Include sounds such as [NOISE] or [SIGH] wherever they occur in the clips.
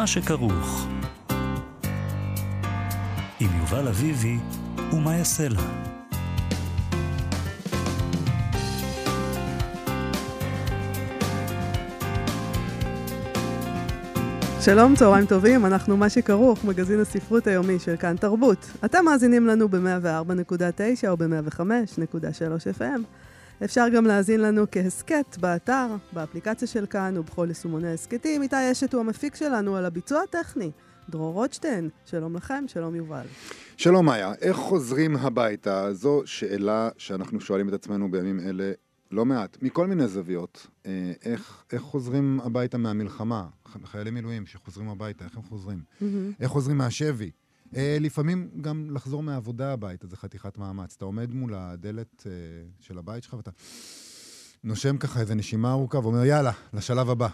מה שכרוך. עם יובל אביבי ומה יעשה לה. שלום, צהריים טובים, אנחנו מה שכרוך, מגזין הספרות היומי של כאן תרבות. אתם מאזינים לנו ב-104.9 או ב-105.3 FM. אפשר גם להאזין לנו כהסכת באתר, באפליקציה של כאן ובכל יישומוני ההסכתים. איתי אשת הוא המפיק שלנו על הביצוע הטכני. דרור רוטשטיין, שלום לכם, שלום יובל. שלום מאיה, איך חוזרים הביתה? זו שאלה שאנחנו שואלים את עצמנו בימים אלה לא מעט, מכל מיני זוויות. אה, איך, איך חוזרים הביתה מהמלחמה? חיילי מילואים שחוזרים הביתה, איך הם חוזרים? Mm-hmm. איך חוזרים מהשבי? אה, לפעמים גם לחזור מהעבודה הביתה זה חתיכת מאמץ. אתה עומד מול הדלת אה, של הבית שלך ואתה נושם ככה איזה נשימה ארוכה ואומר, יאללה, לשלב הבא.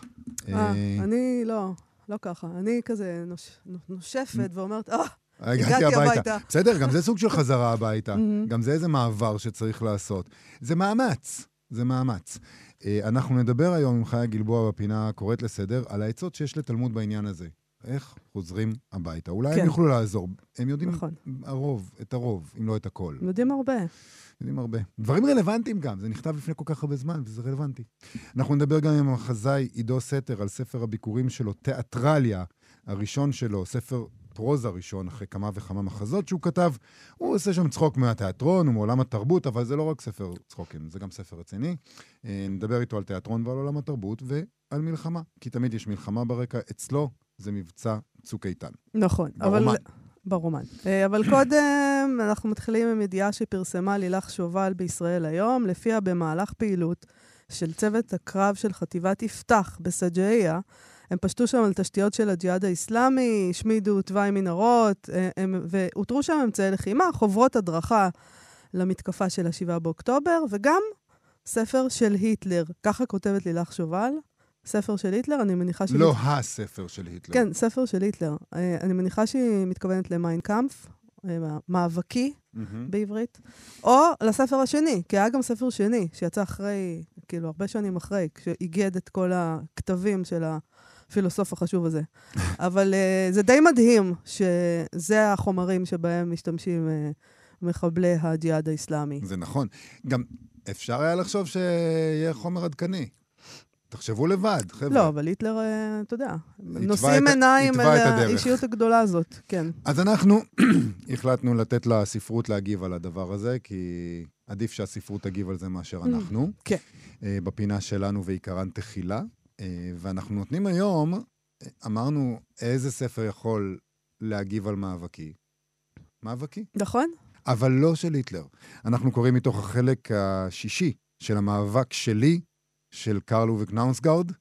אה, אני לא, לא ככה. אני כזה נוש, נושפת ואומרת, אה, הגעתי הביתה. בסדר, גם זה סוג של חזרה הביתה. [LAUGHS] גם זה איזה מעבר שצריך לעשות. זה מאמץ, זה מאמץ. אנחנו נדבר היום עם חיה גלבוע בפינה קוראת לסדר על העצות שיש לתלמוד בעניין הזה. איך חוזרים הביתה. אולי כן. הם יוכלו לעזור. הם יודעים נכון. הרוב, את הרוב, אם לא את הכל. יודעים הרבה. יודעים הרבה. דברים רלוונטיים גם, זה נכתב לפני כל כך הרבה זמן, וזה רלוונטי. אנחנו נדבר גם עם המחזאי עידו סתר על ספר הביקורים שלו, תיאטרליה, הראשון שלו, ספר פרוזה ראשון, אחרי כמה וכמה מחזות שהוא כתב. הוא עושה שם צחוק מהתיאטרון ומעולם התרבות, אבל זה לא רק ספר צחוקים, זה גם ספר רציני. אה, נדבר איתו על תיאטרון ועל עולם התרבות ועל מלחמה, כי תמיד יש מלחמה ברקע אצלו. זה מבצע צוק איתן. נכון, ברומן. אבל... ברומן. אה, אבל קודם [COUGHS] אנחנו מתחילים עם ידיעה שפרסמה לילך שובל בישראל היום, לפיה במהלך פעילות של צוות הקרב של חטיבת יפתח בסג'איה, הם פשטו שם על תשתיות של הג'יהאד האיסלאמי, השמידו תוואי מנהרות, אה, ואותרו שם אמצעי לחימה, חוברות הדרכה למתקפה של ה-7 באוקטובר, וגם ספר של היטלר. ככה כותבת לילך שובל. ספר של היטלר, אני מניחה ש... לא הספר של היטלר. כן, ספר של היטלר. אה, אני מניחה שהיא מתכוונת למיינקאמפ, אה, מאבקי mm-hmm. בעברית, או לספר השני, כי היה גם ספר שני שיצא אחרי, כאילו, הרבה שנים אחרי, כשאיגד את כל הכתבים של הפילוסוף החשוב הזה. [LAUGHS] אבל uh, זה די מדהים שזה החומרים שבהם משתמשים uh, מחבלי הג'יהאד האיסלאמי. זה נכון. גם אפשר היה לחשוב שיהיה חומר עדכני. תחשבו לבד, חבר'ה. לא, אבל היטלר, אה, אתה יודע, נושאים עיניים אל האישיות הגדולה הזאת, כן. אז אנחנו [CLEARS THROAT] החלטנו לתת לספרות להגיב על הדבר הזה, כי עדיף שהספרות תגיב על זה מאשר mm, אנחנו. כן. אה, בפינה שלנו ועיקרן תחילה. אה, ואנחנו נותנים היום, אמרנו, איזה ספר יכול להגיב על מאבקי? מאבקי. נכון. אבל לא של היטלר. אנחנו קוראים מתוך החלק השישי של המאבק שלי של קרל אוביק נאונסגארד,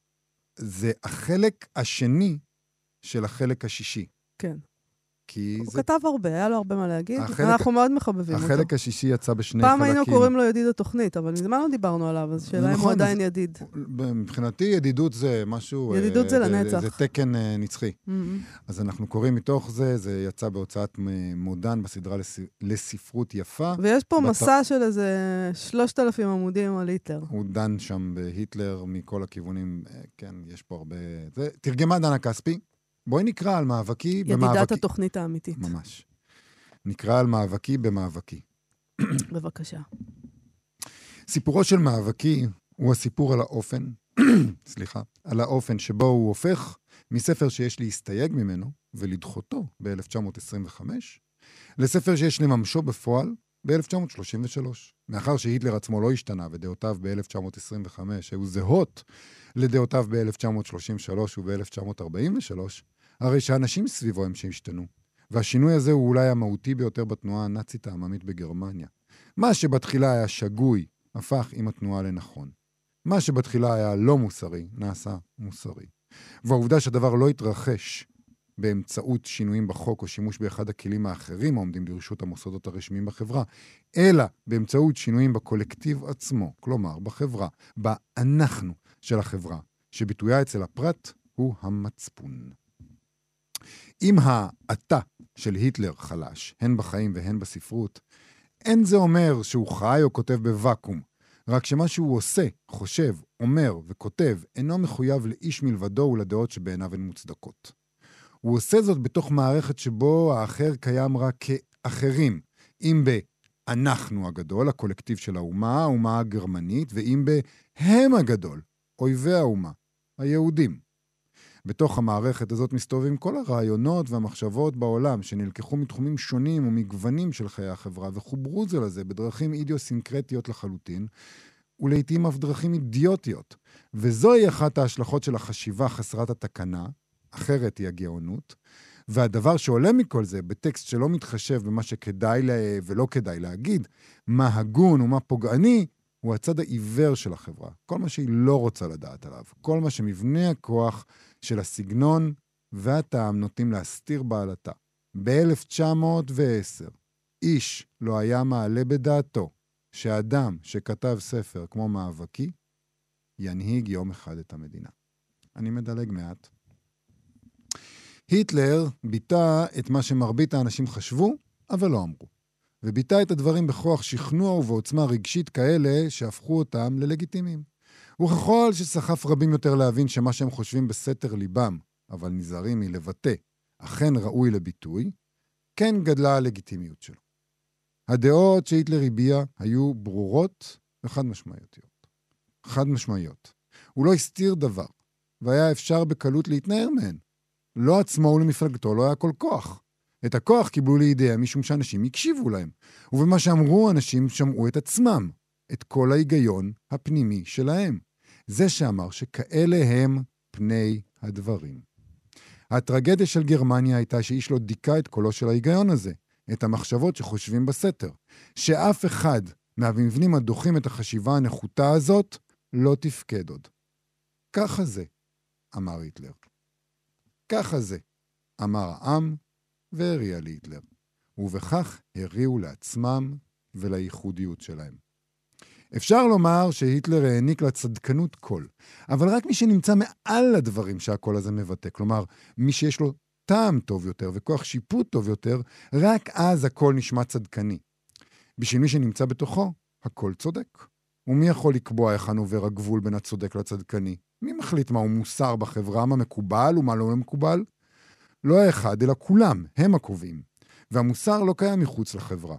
זה החלק השני של החלק השישי. כן. כי הוא זה... כתב הרבה, היה לו הרבה מה להגיד, החלק... אנחנו מאוד מחבבים החלק אותו. החלק השישי יצא בשני פעם חלקים. פעם היינו קוראים לו ידיד התוכנית, אבל מזמן לא דיברנו עליו, אז שאלה נכון, אם הוא עדיין ידיד. מבחינתי ידידות זה משהו... ידידות זה אה, לנצח. זה תקן אה, נצחי. Mm-hmm. אז אנחנו קוראים מתוך זה, זה יצא בהוצאת מודן בסדרה לס... לספרות יפה. ויש פה בת... מסע של איזה שלושת אלפים עמודים על היטלר. הוא דן שם בהיטלר מכל הכיוונים, אה, כן, יש פה הרבה... זה תרגמה דנה כספי. בואי נקרא על מאבקי ידידת במאבקי. ידידת התוכנית האמיתית. ממש. נקרא על מאבקי במאבקי. [CLEARS THROAT] בבקשה. סיפורו של מאבקי הוא הסיפור על האופן, [CLEARS THROAT] סליחה, על האופן שבו הוא הופך מספר שיש להסתייג ממנו ולדחותו ב-1925, לספר שיש לממשו בפועל ב-1933. מאחר שהיטלר עצמו לא השתנה ודעותיו ב-1925 היו זהות לדעותיו ב-1933 וב-1943, הרי שאנשים סביבו הם שהשתנו. והשינוי הזה הוא אולי המהותי ביותר בתנועה הנאצית העממית בגרמניה. מה שבתחילה היה שגוי, הפך עם התנועה לנכון. מה שבתחילה היה לא מוסרי, נעשה מוסרי. והעובדה שהדבר לא התרחש באמצעות שינויים בחוק או שימוש באחד הכלים האחרים העומדים לרשות המוסדות הרשמיים בחברה, אלא באמצעות שינויים בקולקטיב עצמו, כלומר, בחברה, באנחנו של החברה, שביטויה אצל הפרט הוא המצפון. אם האתה של היטלר חלש, הן בחיים והן בספרות, אין זה אומר שהוא חי או כותב בוואקום, רק שמה שהוא עושה, חושב, אומר וכותב אינו מחויב לאיש מלבדו ולדעות שבעיניו הן מוצדקות. הוא עושה זאת בתוך מערכת שבו האחר קיים רק כאחרים, אם ב"אנחנו הגדול", הקולקטיב של האומה, האומה הגרמנית, ואם ב"הם הגדול", אויבי האומה, היהודים. בתוך המערכת הזאת מסתובבים כל הרעיונות והמחשבות בעולם שנלקחו מתחומים שונים ומגוונים של חיי החברה וחוברו זה לזה בדרכים אידיוסינקרטיות לחלוטין, ולעיתים אף דרכים אידיוטיות. וזוהי אחת ההשלכות של החשיבה חסרת התקנה, אחרת היא הגאונות. והדבר שעולה מכל זה, בטקסט שלא מתחשב במה שכדאי לה... ולא כדאי להגיד, מה הגון ומה פוגעני, הוא הצד העיוור של החברה. כל מה שהיא לא רוצה לדעת עליו. כל מה שמבנה הכוח של הסגנון והטעם נוטים להסתיר בעלתה. ב-1910, איש לא היה מעלה בדעתו שאדם שכתב ספר כמו מאבקי, ינהיג יום אחד את המדינה. אני מדלג מעט. היטלר ביטא את מה שמרבית האנשים חשבו, אבל לא אמרו. וביטא את הדברים בכוח שכנוע ובעוצמה רגשית כאלה שהפכו אותם ללגיטימיים. וככל שסחף רבים יותר להבין שמה שהם חושבים בסתר ליבם, אבל נזהרים מלבטא, אכן ראוי לביטוי, כן גדלה הלגיטימיות שלו. הדעות שהיטלר הביע היו ברורות וחד משמעיות. חד משמעיות. הוא לא הסתיר דבר, והיה אפשר בקלות להתנער מהן. לא עצמו ולמפלגתו לא היה כל כוח. את הכוח קיבלו לידיהם משום שאנשים הקשיבו להם. ובמה שאמרו אנשים שמעו את עצמם, את כל ההיגיון הפנימי שלהם. זה שאמר שכאלה הם פני הדברים. הטרגדיה של גרמניה הייתה שאיש לא דיכא את קולו של ההיגיון הזה, את המחשבות שחושבים בסתר. שאף אחד מהמבנים הדוחים את החשיבה הנחותה הזאת לא תפקד עוד. ככה זה, אמר היטלר. ככה זה, אמר העם, והריע להיטלר. ובכך הריעו לעצמם ולייחודיות שלהם. אפשר לומר שהיטלר העניק לצדקנות קול, אבל רק מי שנמצא מעל הדברים שהקול הזה מבטא, כלומר, מי שיש לו טעם טוב יותר וכוח שיפוט טוב יותר, רק אז הקול נשמע צדקני. בשביל מי שנמצא בתוכו, הקול צודק. ומי יכול לקבוע היכן עובר הגבול בין הצודק לצדקני? מי מחליט מהו מוסר בחברה, מה מקובל ומה לא מקובל? לא האחד, אלא כולם, הם הקובעים. והמוסר לא קיים מחוץ לחברה.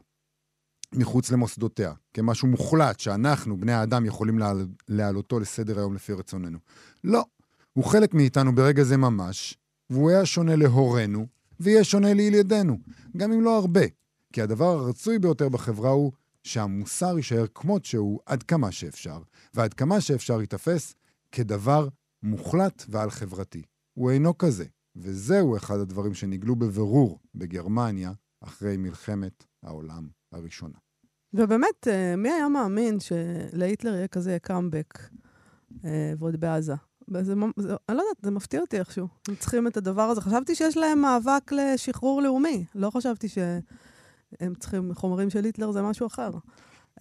מחוץ למוסדותיה, כמשהו מוחלט שאנחנו, בני האדם, יכולים להעלותו לסדר היום לפי רצוננו. לא, הוא חלק מאיתנו ברגע זה ממש, והוא היה שונה להורינו, ויהיה שונה לילדינו, גם אם לא הרבה. כי הדבר הרצוי ביותר בחברה הוא שהמוסר יישאר כמות שהוא עד כמה שאפשר, ועד כמה שאפשר ייתפס כדבר מוחלט ועל חברתי. הוא אינו כזה, וזהו אחד הדברים שנגלו בבירור בגרמניה אחרי מלחמת העולם הראשונה. ובאמת, אה, מי היה מאמין שלהיטלר יהיה כזה קאמבק, אה, ועוד בעזה? זה, זה, אני לא יודעת, זה מפתיע אותי איכשהו. הם צריכים את הדבר הזה. חשבתי שיש להם מאבק לשחרור לאומי. לא חשבתי שהם צריכים, חומרים של היטלר זה משהו אחר.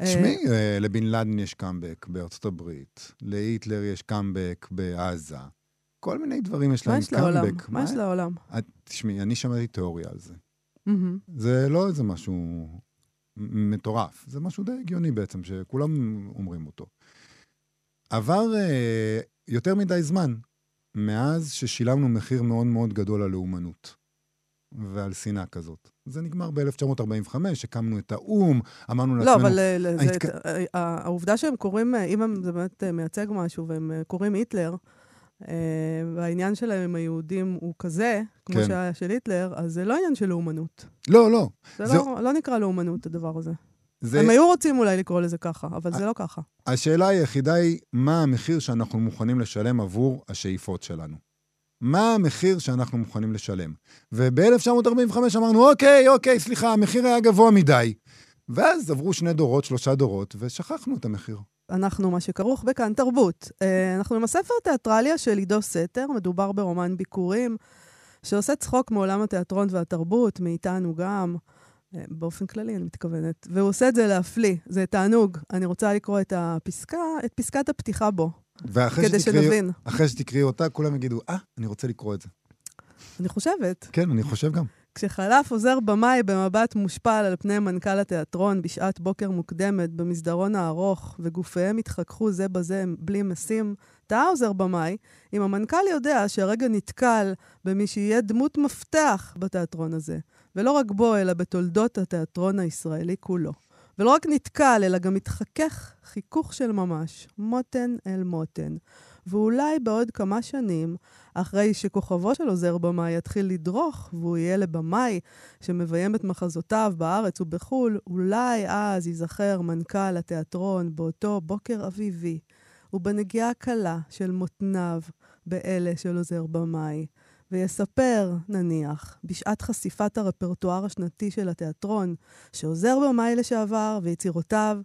תשמעי, אה, לבן לאדן יש קאמבק בארצות הברית, להיטלר יש קאמבק בעזה. כל מיני דברים יש להם קאמבק. מה יש לעולם? תשמעי, אני שמעתי תיאוריה על זה. זה לא איזה משהו מטורף. זה משהו די הגיוני בעצם, שכולם אומרים אותו. עבר אה, יותר מדי זמן מאז ששילמנו מחיר מאוד מאוד גדול על לאומנות ועל שנאה כזאת. זה נגמר ב-1945, הקמנו את האו"ם, אמרנו לא, לעצמנו... לא, אבל אה, זה, התק... העובדה שהם קוראים, אה, אם זה באמת אה, מייצג משהו והם קוראים היטלר, והעניין שלהם עם היהודים הוא כזה, כמו כן. שהיה של היטלר, אז זה לא עניין של לאומנות. לא, לא. זה, זה... לא, לא נקרא לאומנות, הדבר הזה. זה... הם היו רוצים אולי לקרוא לזה ככה, אבל זה לא ככה. השאלה היחידה היא, מה המחיר שאנחנו מוכנים לשלם עבור השאיפות שלנו? מה המחיר שאנחנו מוכנים לשלם? וב-1945 אמרנו, אוקיי, אוקיי, סליחה, המחיר היה גבוה מדי. ואז עברו שני דורות, שלושה דורות, ושכחנו את המחיר. אנחנו מה שכרוך בכאן תרבות. אה, אנחנו עם הספר תיאטרליה של עידו סתר, מדובר ברומן ביקורים, שעושה צחוק מעולם התיאטרון והתרבות, מאיתנו גם, אה, באופן כללי אני מתכוונת, והוא עושה את זה להפליא, זה תענוג. אני רוצה לקרוא את הפסקה, את פסקת הפתיחה בו, כדי שתקראי, שנבין. אחרי שתקראי אותה, כולם יגידו, אה, אני רוצה לקרוא את זה. אני חושבת. כן, אני חושב גם. כשחלף עוזר במאי במבט מושפל על פני מנכ"ל התיאטרון בשעת בוקר מוקדמת במסדרון הארוך, וגופיהם התחככו זה בזה בלי משים, טעה עוזר במאי, אם המנכ"ל יודע שהרגע נתקל במי שיהיה דמות מפתח בתיאטרון הזה, ולא רק בו, אלא בתולדות התיאטרון הישראלי כולו. ולא רק נתקל, אלא גם מתחכך חיכוך של ממש, מותן אל מותן. ואולי בעוד כמה שנים, אחרי שכוכבו של עוזר במאי יתחיל לדרוך, והוא יהיה לבמאי שמביים את מחזותיו בארץ ובחו"ל, אולי אז ייזכר מנכ"ל התיאטרון באותו בוקר אביבי, ובנגיעה קלה של מותניו באלה של עוזר במאי. ויספר, נניח, בשעת חשיפת הרפרטואר השנתי של התיאטרון, שעוזר במאי לשעבר ויצירותיו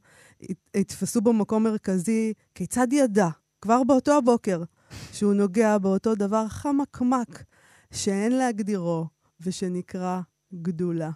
יתפסו בו מקום מרכזי, כיצד ידע, כבר באותו הבוקר, שהוא נוגע באותו דבר חמקמק שאין להגדירו ושנקרא גדולה.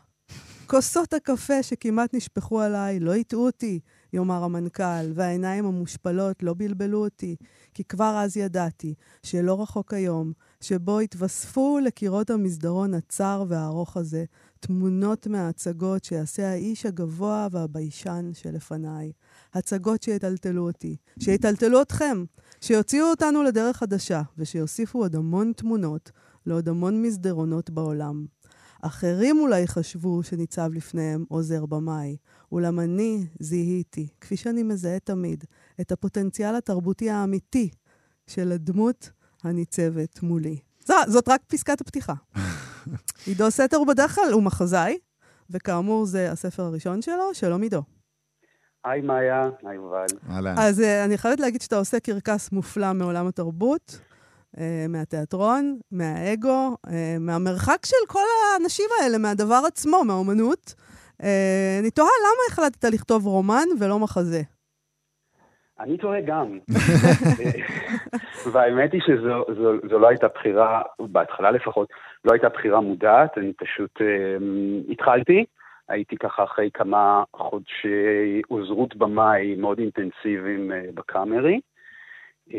כוסות הקפה שכמעט נשפכו עליי לא הטעו אותי, יאמר המנכ"ל, והעיניים המושפלות לא בלבלו אותי, כי כבר אז ידעתי שלא רחוק היום, שבו התווספו לקירות המסדרון הצר והארוך הזה תמונות מההצגות שיעשה האיש הגבוה והביישן שלפניי. הצגות שיטלטלו אותי, שיטלטלו אתכם, שיוציאו אותנו לדרך חדשה, ושיוסיפו עוד המון תמונות לעוד המון מסדרונות בעולם. אחרים אולי חשבו שניצב לפניהם עוזר במאי, אולם אני זיהיתי, כפי שאני מזהה תמיד, את הפוטנציאל התרבותי האמיתי של הדמות הניצבת מולי. זו, זאת רק פסקת הפתיחה. [LAUGHS] עידו סתר הוא בדרך כלל הוא מחזאי, וכאמור זה הספר הראשון שלו, שלום עידו. היי מאיה, היי יובל. אז uh, אני חייבת להגיד שאתה עושה קרקס מופלא מעולם התרבות, uh, מהתיאטרון, מהאגו, uh, מהמרחק של כל האנשים האלה, מהדבר עצמו, מהאומנות. Uh, אני תוהה למה החלטת לכתוב רומן ולא מחזה. אני תוהה גם. [LAUGHS] [LAUGHS] והאמת היא שזו זו, זו לא הייתה בחירה, בהתחלה לפחות, לא הייתה בחירה מודעת, אני פשוט uh, התחלתי. הייתי ככה אחרי כמה חודשי עוזרות במאי מאוד אינטנסיביים uh, בקאמרי. Um,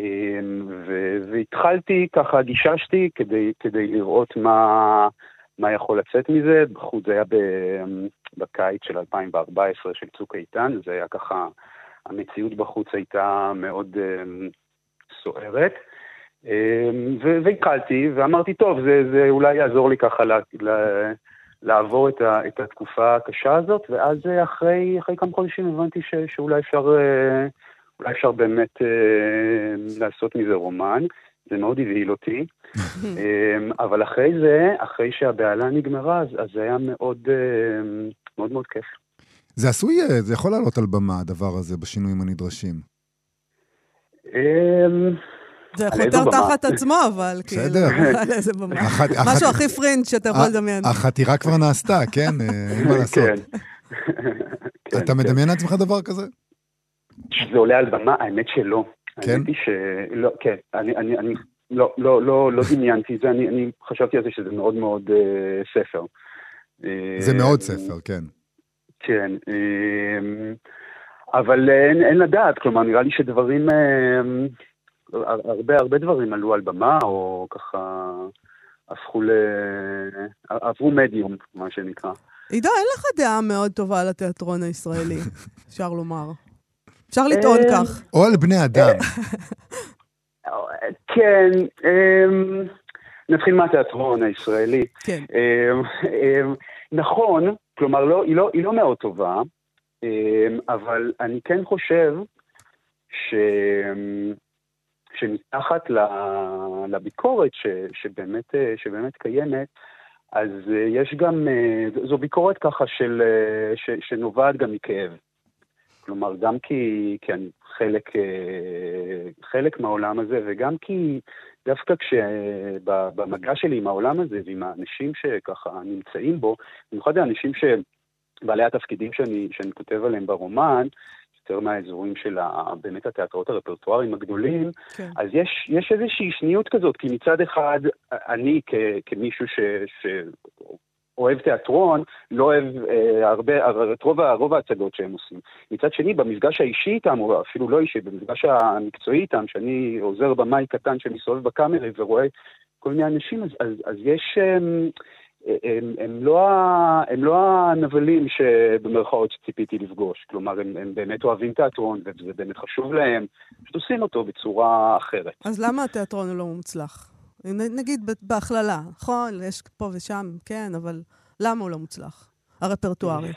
והתחלתי, ככה גיששתי כדי, כדי לראות מה, מה יכול לצאת מזה. בחוץ זה היה ב, בקיץ של 2014 של צוק איתן, זה היה ככה, המציאות בחוץ הייתה מאוד um, סוערת. Um, והקלתי ואמרתי, טוב, זה, זה אולי יעזור לי ככה ל... ל לעבור את, ה, את התקופה הקשה הזאת, ואז אה, אחרי, אחרי כמה חודשים הבנתי ש, שאולי אפשר, אה, אולי אפשר באמת אה, לעשות מזה רומן. זה מאוד הבהיל אותי, [LAUGHS] אבל אחרי זה, אחרי שהבהלה נגמרה, אז זה היה מאוד, מאוד מאוד כיף. זה עשוי, זה יכול לעלות על במה, הדבר הזה, בשינויים הנדרשים. זה חותר תחת עצמו, אבל כאילו, [LAUGHS] על איזה במה. משהו הכי פרינג' שאתה יכול לדמיין. החתירה כבר נעשתה, כן? אין מה [LAUGHS] לעשות. [LAUGHS] כן. אתה מדמיין לעצמך דבר כזה? שזה עולה על במה? האמת שלא. כן? האמת היא שלא, כן. אני לא, לא, לא, לא דמיינתי את זה, אני חשבתי על זה שזה מאוד מאוד ספר. זה מאוד ספר, כן. כן. אבל אין לדעת, כלומר, נראה לי שדברים... הרבה הרבה דברים עלו על במה, או ככה הפכו ל... עברו מדיום, מה שנקרא. עידו, אין לך דעה מאוד טובה על התיאטרון הישראלי, [LAUGHS] אפשר לומר. אפשר לטעון אה, כך. או על בני אדם. [LAUGHS] כן, אמ, נתחיל מהתיאטרון הישראלי. כן. אמ, אמ, נכון, כלומר, לא, היא, לא, היא לא מאוד טובה, אבל אני כן חושב ש... שמתחת לביקורת ש, שבאמת, אה, שבאמת קיימת, אז אה, יש גם, אה, זו ביקורת ככה של, ש, שנובעת גם מכאב. כלומר, גם כי, כי אני חלק, חלק מהעולם הזה, וגם כי דווקא כשבמגע שלי עם העולם הזה ועם האנשים שככה נמצאים בו, במיוחד האנשים ש... בעלי התפקידים שאני, שאני כותב עליהם ברומן, יותר מהאזורים של ה, באמת התיאטראות הרפרטואריים הגדולים, כן. אז יש, יש איזושהי שניות כזאת, כי מצד אחד, אני כ, כמישהו ש, ש, אוהב תיאטרון, לא אוהב אה, הרבה, את רוב, רוב ההצגות שהם עושים. מצד שני, במפגש האישי איתם, או אפילו לא אישי, במפגש המקצועי איתם, שאני עוזר במאי קטן שמסתובב בקאמרי ורואה כל מיני אנשים, אז, אז, אז יש... הם, הם, הם, לא, הם לא הנבלים שבמרכאות שציפיתי לפגוש. כלומר, הם, הם באמת אוהבים תיאטרון, וזה באמת חשוב להם, פשוט עושים אותו בצורה אחרת. אז למה התיאטרון הוא לא מוצלח? נגיד בהכללה, נכון? יש פה ושם, כן, אבל למה הוא לא מוצלח? הרפרטוארי.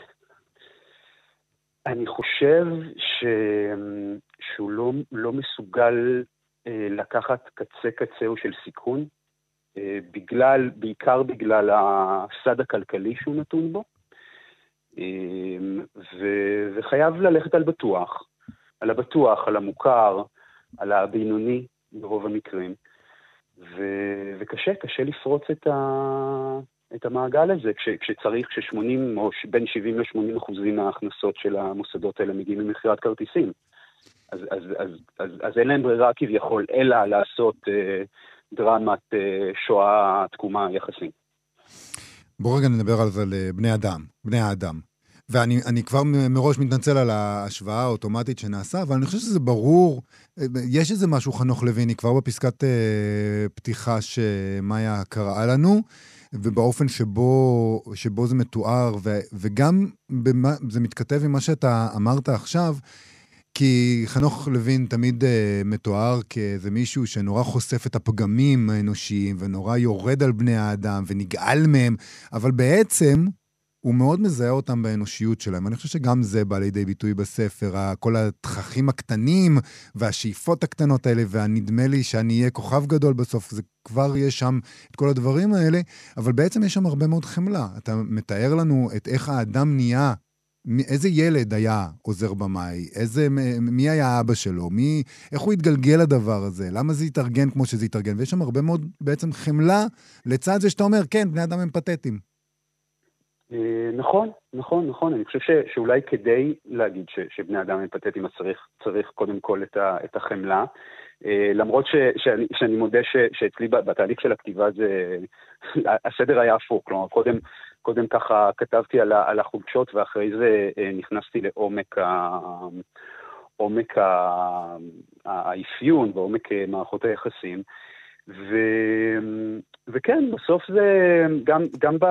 אני חושב ש... שהוא לא, לא מסוגל אה, לקחת קצה קצהו של סיכון, אה, בגלל, בעיקר בגלל הסד הכלכלי שהוא נתון בו, אה, ו, וחייב ללכת על בטוח, על הבטוח, על המוכר, על הבינוני ברוב המקרים. ו... וקשה, קשה לפרוץ את, ה... את המעגל הזה, כש... כשצריך, כש-80 או בין 70 ל-80 אחוזים מההכנסות של המוסדות האלה מגיעים ממכירת כרטיסים. אז, אז, אז, אז, אז אין להם ברירה כביכול, אלא לעשות אה, דרמת אה, שואה תקומה יחסית. בואו רגע נדבר על זה לבני אדם, בני האדם. ואני כבר מראש מתנצל על ההשוואה האוטומטית שנעשה, אבל אני חושב שזה ברור, יש איזה משהו, חנוך לויני, כבר בפסקת אה, פתיחה שמאיה קראה לנו, ובאופן שבו, שבו זה מתואר, ו, וגם במה, זה מתכתב עם מה שאתה אמרת עכשיו, כי חנוך לוין תמיד uh, מתואר כאיזה מישהו שנורא חושף את הפגמים האנושיים, ונורא יורד על בני האדם, ונגעל מהם, אבל בעצם הוא מאוד מזהה אותם באנושיות שלהם. אני חושב שגם זה בא לידי ביטוי בספר, כל התככים הקטנים והשאיפות הקטנות האלה, והנדמה לי שאני אהיה כוכב גדול בסוף, זה כבר יש שם את כל הדברים האלה, אבל בעצם יש שם הרבה מאוד חמלה. אתה מתאר לנו את איך האדם נהיה איזה ילד היה עוזר במאי? איזה, מי היה אבא שלו? מי, איך הוא התגלגל לדבר הזה? למה זה התארגן כמו שזה התארגן? ויש שם הרבה מאוד בעצם חמלה לצד זה שאתה אומר, כן, בני אדם הם פתטיים. אה, נכון, נכון, נכון. אני חושב ש, שאולי כדי להגיד ש, שבני אדם הם פתטיים, אז צריך, צריך קודם כל את, ה, את החמלה. Uh, למרות ש, שאני, שאני מודה ש, שאצלי בתהליך של הכתיבה זה, הסדר היה הפוך. כלומר, קודם, קודם ככה כתבתי על, על החולשות, ואחרי זה uh, נכנסתי לעומק ה... עומק האפיון ועומק מערכות היחסים. ו... וכן, בסוף זה גם, גם, ב,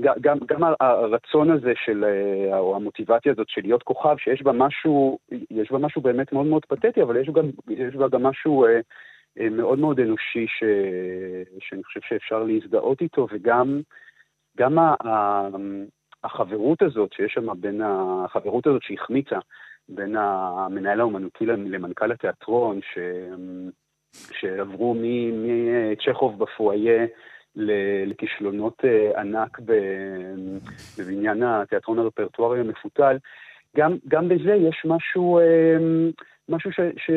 גם, גם הרצון הזה של, אה, או המוטיבציה הזאת של להיות כוכב, שיש בה משהו, יש בה משהו באמת מאוד מאוד פתטי, אבל יש, גם, יש בה גם משהו אה, אה, מאוד מאוד אנושי ש, שאני חושב שאפשר להזדהות איתו, וגם גם ה, החברות הזאת שיש שם בין, החברות הזאת שהחמיצה בין המנהל האומנותי למנכ"ל התיאטרון, ש... שעברו מצ'כוב בפואיה לכישלונות אה, ענק בבניין התיאטרון הרפרטוארי המפותל, גם, גם בזה יש משהו, אה, משהו ש, ש,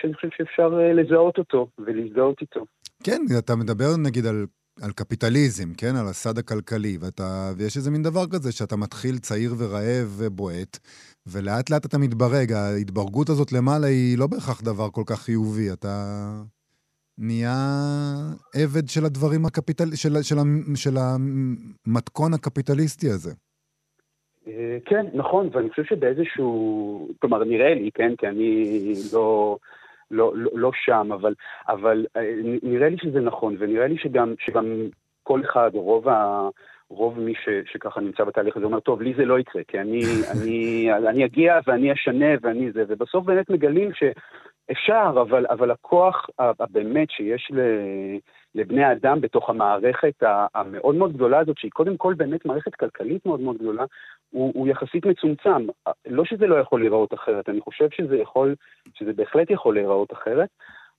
שאני חושב שאפשר אה, לזהות אותו ולהזדהות איתו. כן, אתה מדבר נגיד על על קפיטליזם, כן? על הסד הכלכלי, ואתה, ויש איזה מין דבר כזה שאתה מתחיל צעיר ורעב ובועט, ולאט לאט אתה מתברג. ההתברגות הזאת למעלה היא לא בהכרח דבר כל כך חיובי. אתה נהיה עבד של הדברים הקפיטל... של, של, של המתכון הקפיטליסטי הזה. אה, כן, נכון, ואני חושב שבאיזשהו... כלומר, נראה לי, כן, כי אני לא... לא, לא, לא שם, אבל, אבל אה, נראה לי שזה נכון, ונראה לי שגם, שגם כל אחד, רוב, ה, רוב מי ש, שככה נמצא בתהליך הזה אומר, טוב, לי זה לא יקרה, כי אני, אני, [LAUGHS] אני אגיע ואני אשנה ואני זה, ובסוף באמת מגלים שאפשר, אבל, אבל הכוח הבאמת שיש ל... לבני האדם בתוך המערכת המאוד מאוד גדולה הזאת, שהיא קודם כל באמת מערכת כלכלית מאוד מאוד גדולה, הוא, הוא יחסית מצומצם. לא שזה לא יכול להיראות אחרת, אני חושב שזה יכול, שזה בהחלט יכול להיראות אחרת,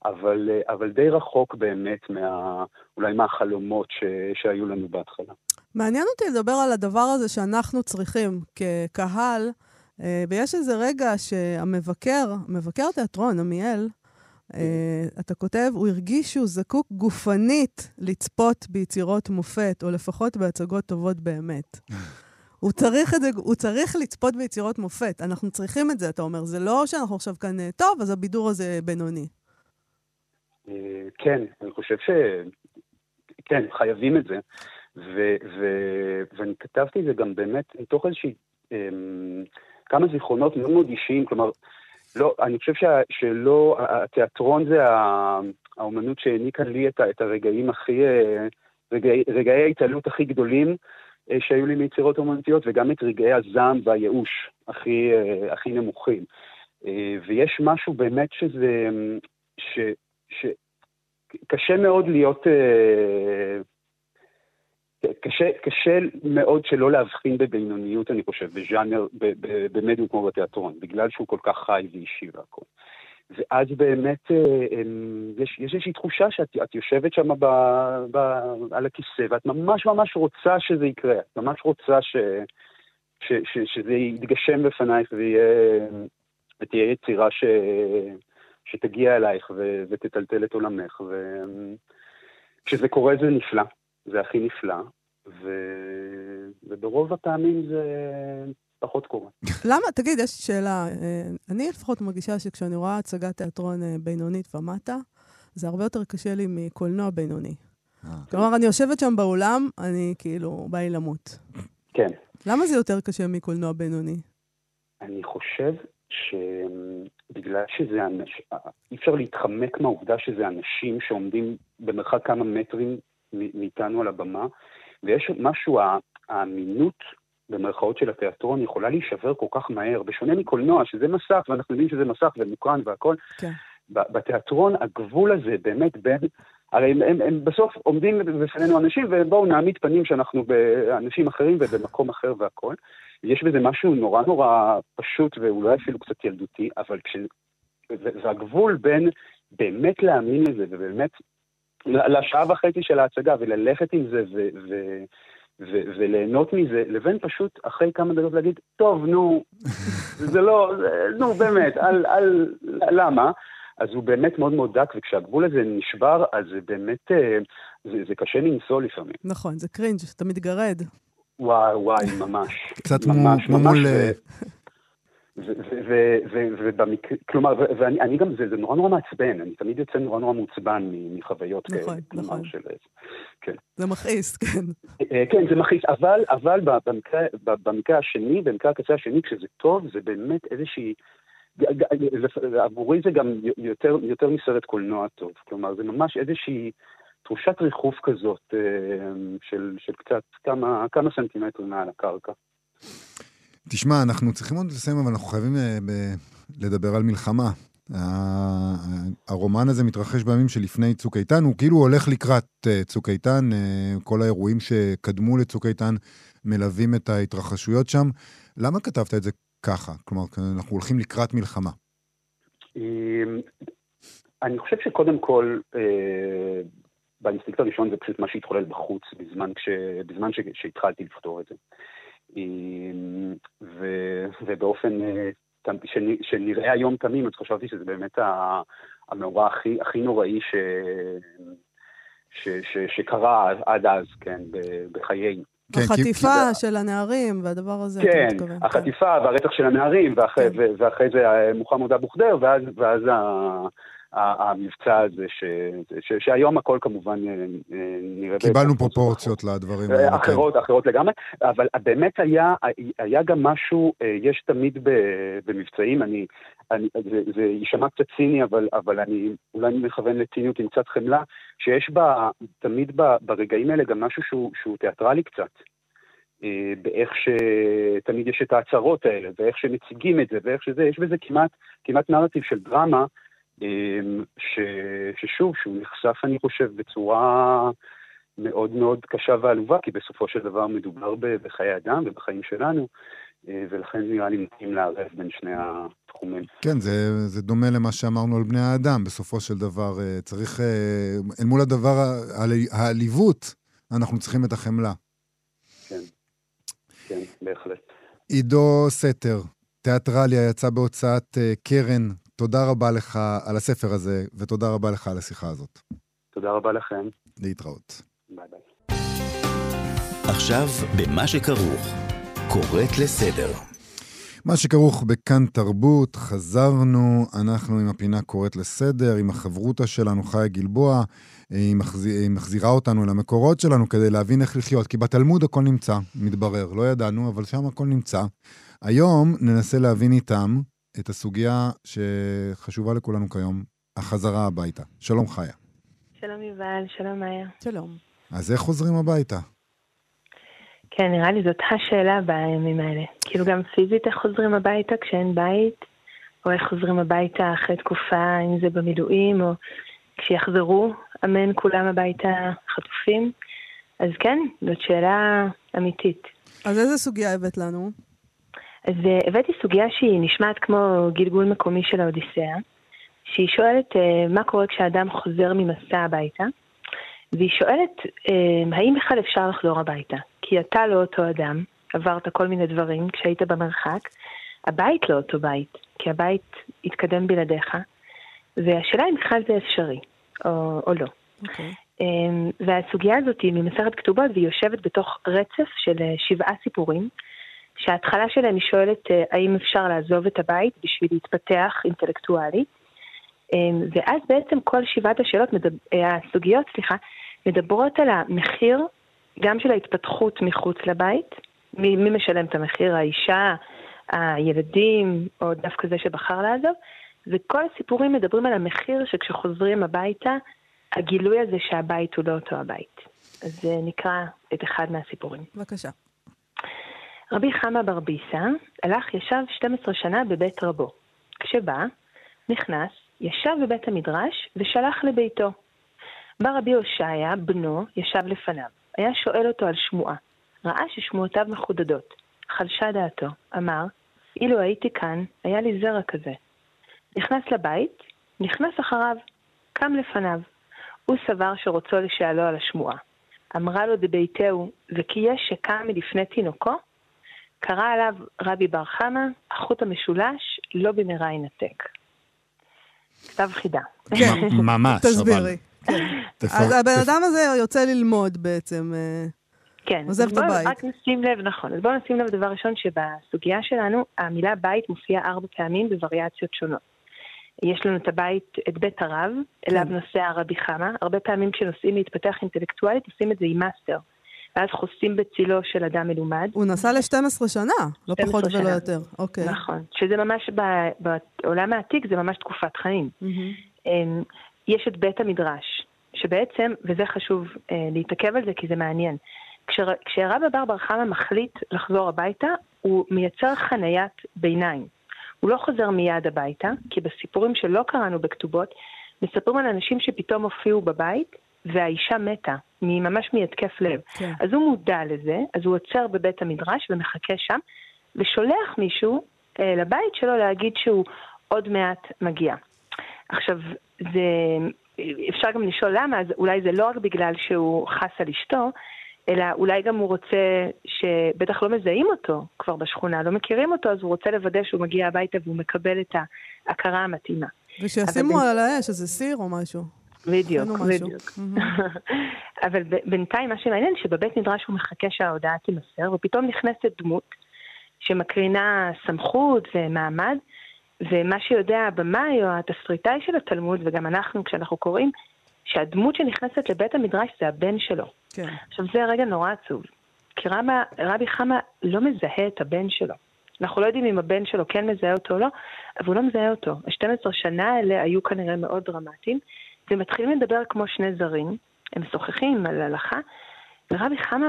אבל, אבל די רחוק באמת מה, אולי מהחלומות ש, שהיו לנו בהתחלה. מעניין אותי לדבר על הדבר הזה שאנחנו צריכים כקהל, אה, ויש איזה רגע שהמבקר, מבקר תיאטרון, עמיאל, אתה כותב, הוא הרגיש שהוא זקוק גופנית לצפות ביצירות מופת, או לפחות בהצגות טובות באמת. הוא צריך את זה, הוא צריך לצפות ביצירות מופת. אנחנו צריכים את זה, אתה אומר. זה לא שאנחנו עכשיו כאן, אה, טוב, אז הבידור הזה בינוני. אה, כן, אני חושב ש... כן, חייבים את זה. ו- ו- ואני כתבתי את זה גם באמת מתוך איזושהי... אמ, כמה זיכרונות מאוד מאוד אישיים, כלומר, לא, אני חושב שה, שלא, התיאטרון זה האומנות שהעניקה לי את, את הרגעים הכי, אה, רגעי, רגעי ההתעלות הכי גדולים אה, שהיו לי מיצירות אומנותיות, וגם את רגעי הזעם והייאוש הכי, אה, הכי נמוכים. ויש משהו באמת שזה, ש, ש, קשה מאוד להיות, קשה, קשה מאוד שלא להבחין בבינוניות, אני חושב, בז'אנר, במדיום כמו בתיאטרון, בגלל שהוא כל כך חי ואישי והכל. ואז באמת אה, יש, יש איזושהי תחושה שאת יושבת שם ב, ב, על הכיסא, ואת ממש ממש רוצה שזה יקרה, את ממש רוצה ש, ש, ש, שזה יתגשם בפנייך ותהיה יצירה ש, שתגיע אלייך ו, ותטלטל את עולמך. וכשזה קורה זה נפלא. זה הכי נפלא, ו... וברוב הפעמים זה פחות קורה. למה? תגיד, יש שאלה. אה, אני לפחות מרגישה שכשאני רואה הצגת תיאטרון אה, בינונית ומטה, זה הרבה יותר קשה לי מקולנוע בינוני. אה. כלומר, אני יושבת שם באולם, אני כאילו, בא לי למות. כן. למה זה יותר קשה מקולנוע בינוני? אני חושב שבגלל שזה אנשים, אי אפשר להתחמק מהעובדה שזה אנשים שעומדים במרחק כמה מטרים מאיתנו על הבמה, ויש משהו, האמינות במרכאות של התיאטרון יכולה להישבר כל כך מהר, בשונה מקולנוע, שזה מסך, ואנחנו יודעים שזה מסך ומוקרן והכל. כן. בתיאטרון הגבול הזה באמת בין, הרי הם, הם, הם בסוף עומדים בפנינו אנשים, ובואו נעמיד פנים שאנחנו באנשים אחרים ובמקום אחר והכל. יש בזה משהו נורא נורא פשוט ואולי אפילו קצת ילדותי, אבל כש... והגבול בין באמת להאמין לזה ובאמת לשעה וחצי של ההצגה וללכת עם זה ו- ו- ו- וליהנות מזה, לבין פשוט אחרי כמה דקות להגיד, טוב, נו, [LAUGHS] זה לא, זה, נו, באמת, על, על, למה? אז הוא באמת מאוד מאוד דק, וכשהגבול הזה נשבר, אז זה באמת, אה, זה, זה קשה לנשוא לפעמים. נכון, זה קרינג', אתה מתגרד. וואי, וואי, ממש. קצת כמו מול... ובמקרה, כלומר, ואני גם, זה, זה נורא נורא מעצבן, אני תמיד יוצא נורא נורא מעוצבן מחוויות כאלה. נכון, נכון. של, כן. זה מכעיס, כן. אה, כן, זה מכעיס, אבל, אבל במקרה, במקרה השני, במקרה הקצה השני, כשזה טוב, זה באמת איזושהי... עבורי זה גם יותר, יותר מסרט קולנוע טוב. כלומר, זה ממש איזושהי תחושת ריחוף כזאת אה, של, של קצת כמה, כמה סנטימטרים מעל הקרקע. תשמע, אנחנו צריכים עוד לסיים, אבל אנחנו חייבים אה, לדבר על מלחמה. הרומן הזה מתרחש בימים שלפני צוק איתן, הוא כאילו הולך לקראת אה, צוק איתן, אה, כל האירועים שקדמו לצוק איתן מלווים את ההתרחשויות שם. למה כתבת את זה ככה? כלומר, אנחנו הולכים לקראת מלחמה. אמ, אני חושב שקודם כל, באינסטינקט הראשון זה פשוט מה שהתחולל בחוץ בזמן, כש, בזמן שהתחלתי לפתור את זה. ו, ובאופן אה, שנראה היום תמים, אז חשבתי שזה באמת המאורע הכי, הכי נוראי ש, ש, ש, שקרה עד אז, כן, בחיינו. כן, החטיפה כי... של הנערים והדבר הזה, כן, אתה מתכוון. כן, החטיפה והרצח של הנערים, ואחרי, כן. ואחרי זה אה, מוחמד אבו ח'דיר, ואז, ואז המבצע הזה, ש, ש, שהיום הכל כמובן אה, אה, נראה... קיבלנו פרופורציות לדברים האלה. כן. אחרות, אחרות לגמרי, אבל באמת היה, היה גם משהו, אה, יש תמיד במבצעים, אני, אני, זה, זה יישמע קצת ציני, אבל, אבל אני אולי מכוון לציניות עם קצת חמלה, שיש בה, תמיד ב, ברגעים האלה גם משהו שהוא, שהוא תיאטרלי קצת. באיך שתמיד יש את ההצהרות האלה, ואיך שמציגים את זה, ואיך שזה, יש בזה כמעט, כמעט נרטיב של דרמה, ש, ששוב, שהוא נחשף, אני חושב, בצורה מאוד מאוד קשה ועלובה, כי בסופו של דבר מדובר בחיי אדם ובחיים שלנו, אה, ולכן נראה לי מתאים לערב בין שני התחומים. כן, זה, זה דומה למה שאמרנו על בני האדם. בסופו של דבר, אה, צריך, אה, אל מול הדבר, העליבות, אנחנו צריכים את החמלה. כן, כן, בהחלט. עידו סתר, תיאטרליה, יצא בהוצאת קרן תודה רבה לך על הספר הזה, ותודה רבה לך על השיחה הזאת. תודה רבה לכם. להתראות. ביי ביי. עכשיו, במה שכרוך. קוראת לסדר. מה שכרוך בכאן תרבות, חזרנו, אנחנו עם הפינה קוראת לסדר, עם החברותא שלנו, חיה גלבוע, היא, מחזיר, היא מחזירה אותנו למקורות שלנו כדי להבין איך לחיות, כי בתלמוד הכל נמצא, מתברר, לא ידענו, אבל שם הכל נמצא. היום ננסה להבין איתם את הסוגיה שחשובה לכולנו כיום, החזרה הביתה. שלום חיה. שלום יובל, שלום מאיה. שלום. אז איך חוזרים הביתה? כן, נראה לי זאת השאלה בימים האלה. כאילו גם פיזית איך חוזרים הביתה כשאין בית, או איך חוזרים הביתה אחרי תקופה, אם זה במילואים, או כשיחזרו, אמן כולם הביתה חטופים. אז כן, זאת שאלה אמיתית. אז איזה סוגיה הבאת לנו? אז הבאתי סוגיה שהיא נשמעת כמו גלגול מקומי של האודיסאה, שהיא שואלת uh, מה קורה כשאדם חוזר ממסע הביתה, והיא שואלת uh, האם בכלל אפשר לחזור הביתה? כי אתה לא אותו אדם, עברת כל מיני דברים כשהיית במרחק, הבית לא אותו בית, כי הבית התקדם בלעדיך, והשאלה אם בכלל זה אפשרי, או, או לא. אוקיי. Okay. והסוגיה הזאת היא ממסכת כתובות והיא יושבת בתוך רצף של שבעה סיפורים. שההתחלה שלהם היא שואלת אה, האם אפשר לעזוב את הבית בשביל להתפתח אינטלקטואלי. אמ, ואז בעצם כל שבעת השאלות, אה, הסוגיות, סליחה, מדברות על המחיר גם של ההתפתחות מחוץ לבית, מי, מי משלם את המחיר, האישה, הילדים, או דווקא זה שבחר לעזוב, וכל הסיפורים מדברים על המחיר שכשחוזרים הביתה, הגילוי הזה שהבית הוא לא אותו הבית. אז נקרא את אחד מהסיפורים. בבקשה. רבי חמא בר ביסא הלך ישב 12 שנה בבית רבו. כשבא, נכנס, ישב בבית המדרש ושלח לביתו. בא רבי הושעיה, בנו, ישב לפניו. היה שואל אותו על שמועה. ראה ששמועותיו מחודדות. חלשה דעתו. אמר, אילו הייתי כאן, היה לי זרע כזה. נכנס לבית, נכנס אחריו, קם לפניו. הוא סבר שרוצו לשאלו על השמועה. אמרה לו דביתהו, וכי יש שקם מלפני תינוקו? קרא עליו רבי בר חמא, החוט המשולש לא במהרה ינתק. כתב חידה. כן, ממש, תסבירי. כן. אז הבן אדם הזה יוצא ללמוד בעצם. אה, כן, עוזב את הבית. רק נשים לב, נכון. אז בואו נשים לב דבר ראשון, שבסוגיה שלנו, המילה בית מופיעה ארבע פעמים בווריאציות שונות. יש לנו את הבית, את בית הרב, אליו כן. נוסע הרבי חמא. הרבה פעמים כשנוסעים להתפתח אינטלקטואלית, עושים את זה עם מאסטר. ואז חוסים בצילו של אדם מלומד. הוא נסע ל-12 שנה, לא 12 פחות ולא שנה. יותר. אוקיי. נכון. שזה ממש, ב- בעולם העתיק זה ממש תקופת חיים. אמ, יש את בית המדרש, שבעצם, וזה חשוב אה, להתעכב על זה כי זה מעניין, כשר, כשהרב אבר בר חמא מחליט לחזור הביתה, הוא מייצר חניית ביניים. הוא לא חוזר מיד הביתה, כי בסיפורים שלא קראנו בכתובות, מספרים על אנשים שפתאום הופיעו בבית, והאישה מתה, ממש מהתקף לב. כן. אז הוא מודע לזה, אז הוא עוצר בבית המדרש ומחכה שם, ושולח מישהו אה, לבית שלו להגיד שהוא עוד מעט מגיע. עכשיו, זה, אפשר גם לשאול למה, אז אולי זה לא רק בגלל שהוא חס על אשתו, אלא אולי גם הוא רוצה, שבטח לא מזהים אותו כבר בשכונה, לא מכירים אותו, אז הוא רוצה לוודא שהוא מגיע הביתה והוא מקבל את ההכרה המתאימה. ושישימו אבל- על האש איזה סיר או משהו. בדיוק. בדיוק. [LAUGHS] אבל בינתיים מה שמעניין שבבית מדרש הוא מחכה שההודעה תימסר, ופתאום נכנסת דמות שמקרינה סמכות ומעמד, ומה שיודע הבמאי או התסריטאי של התלמוד, וגם אנחנו כשאנחנו קוראים, שהדמות שנכנסת לבית המדרש זה הבן שלו. כן. עכשיו זה רגע נורא עצוב, כי רבא, רבי חמא לא מזהה את הבן שלו. אנחנו לא יודעים אם הבן שלו כן מזהה אותו או לא, אבל הוא לא מזהה אותו. ה-12 שנה האלה היו כנראה מאוד דרמטיים, ומתחילים לדבר כמו שני זרים, הם משוחחים על הלכה, ורבי חמא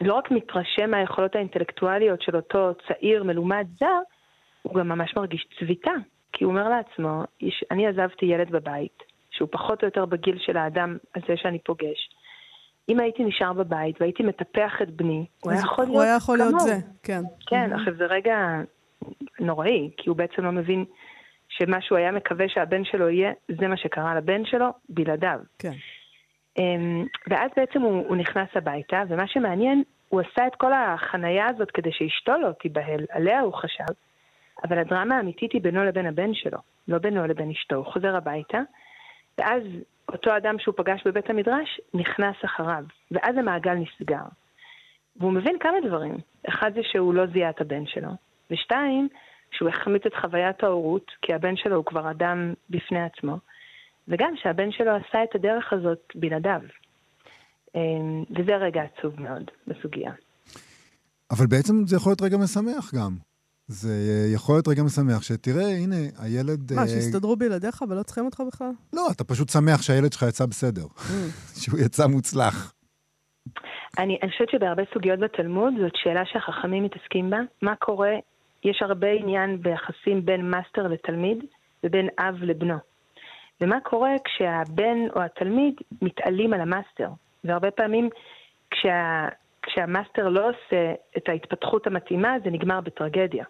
לא רק מתרשם מהיכולות האינטלקטואליות של אותו צעיר מלומד זר, הוא גם ממש מרגיש צביטה, כי הוא אומר לעצמו, "יש- אני עזבתי ילד בבית, שהוא פחות או יותר בגיל של האדם הזה שאני פוגש. אם הייתי נשאר בבית והייתי מטפח את בני, הוא היה יכול הוא להיות היה יכול להיות כמוהו. זה, כן. כן, עכשיו זה רגע נוראי, כי הוא בעצם לא מבין שמה שהוא היה מקווה שהבן שלו יהיה, זה מה שקרה לבן שלו, בלעדיו. כן. אמ, ואז בעצם הוא, הוא נכנס הביתה, ומה שמעניין, הוא עשה את כל החנייה הזאת כדי שאשתו לא תיבהל, עליה הוא חשב, אבל הדרמה האמיתית היא בינו לבין הבן שלו, לא בינו לבין אשתו. הוא חוזר הביתה, ואז אותו אדם שהוא פגש בבית המדרש נכנס אחריו, ואז המעגל נסגר. והוא מבין כמה דברים. אחד זה שהוא לא זיהה את הבן שלו, ושתיים, שהוא החמיץ את חוויית ההורות, כי הבן שלו הוא כבר אדם בפני עצמו, וגם שהבן שלו עשה את הדרך הזאת בלעדיו. אמ, וזה רגע עצוב מאוד בסוגיה. אבל בעצם זה יכול להיות רגע משמח גם. זה יכול להיות רגע משמח, שתראה, הנה, הילד... מה, אה, שהסתדרו בלעדיך ולא צריכים אותך בכלל? לא, אתה פשוט שמח שהילד שלך יצא בסדר. Mm. [LAUGHS] שהוא יצא מוצלח. אני, אני חושבת שבהרבה סוגיות בתלמוד זאת שאלה שהחכמים מתעסקים בה. מה קורה, יש הרבה עניין ביחסים בין מאסטר לתלמיד ובין אב לבנו. ומה קורה כשהבן או התלמיד מתעלים על המאסטר. והרבה פעמים כשה, כשהמאסטר לא עושה את ההתפתחות המתאימה, זה נגמר בטרגדיה.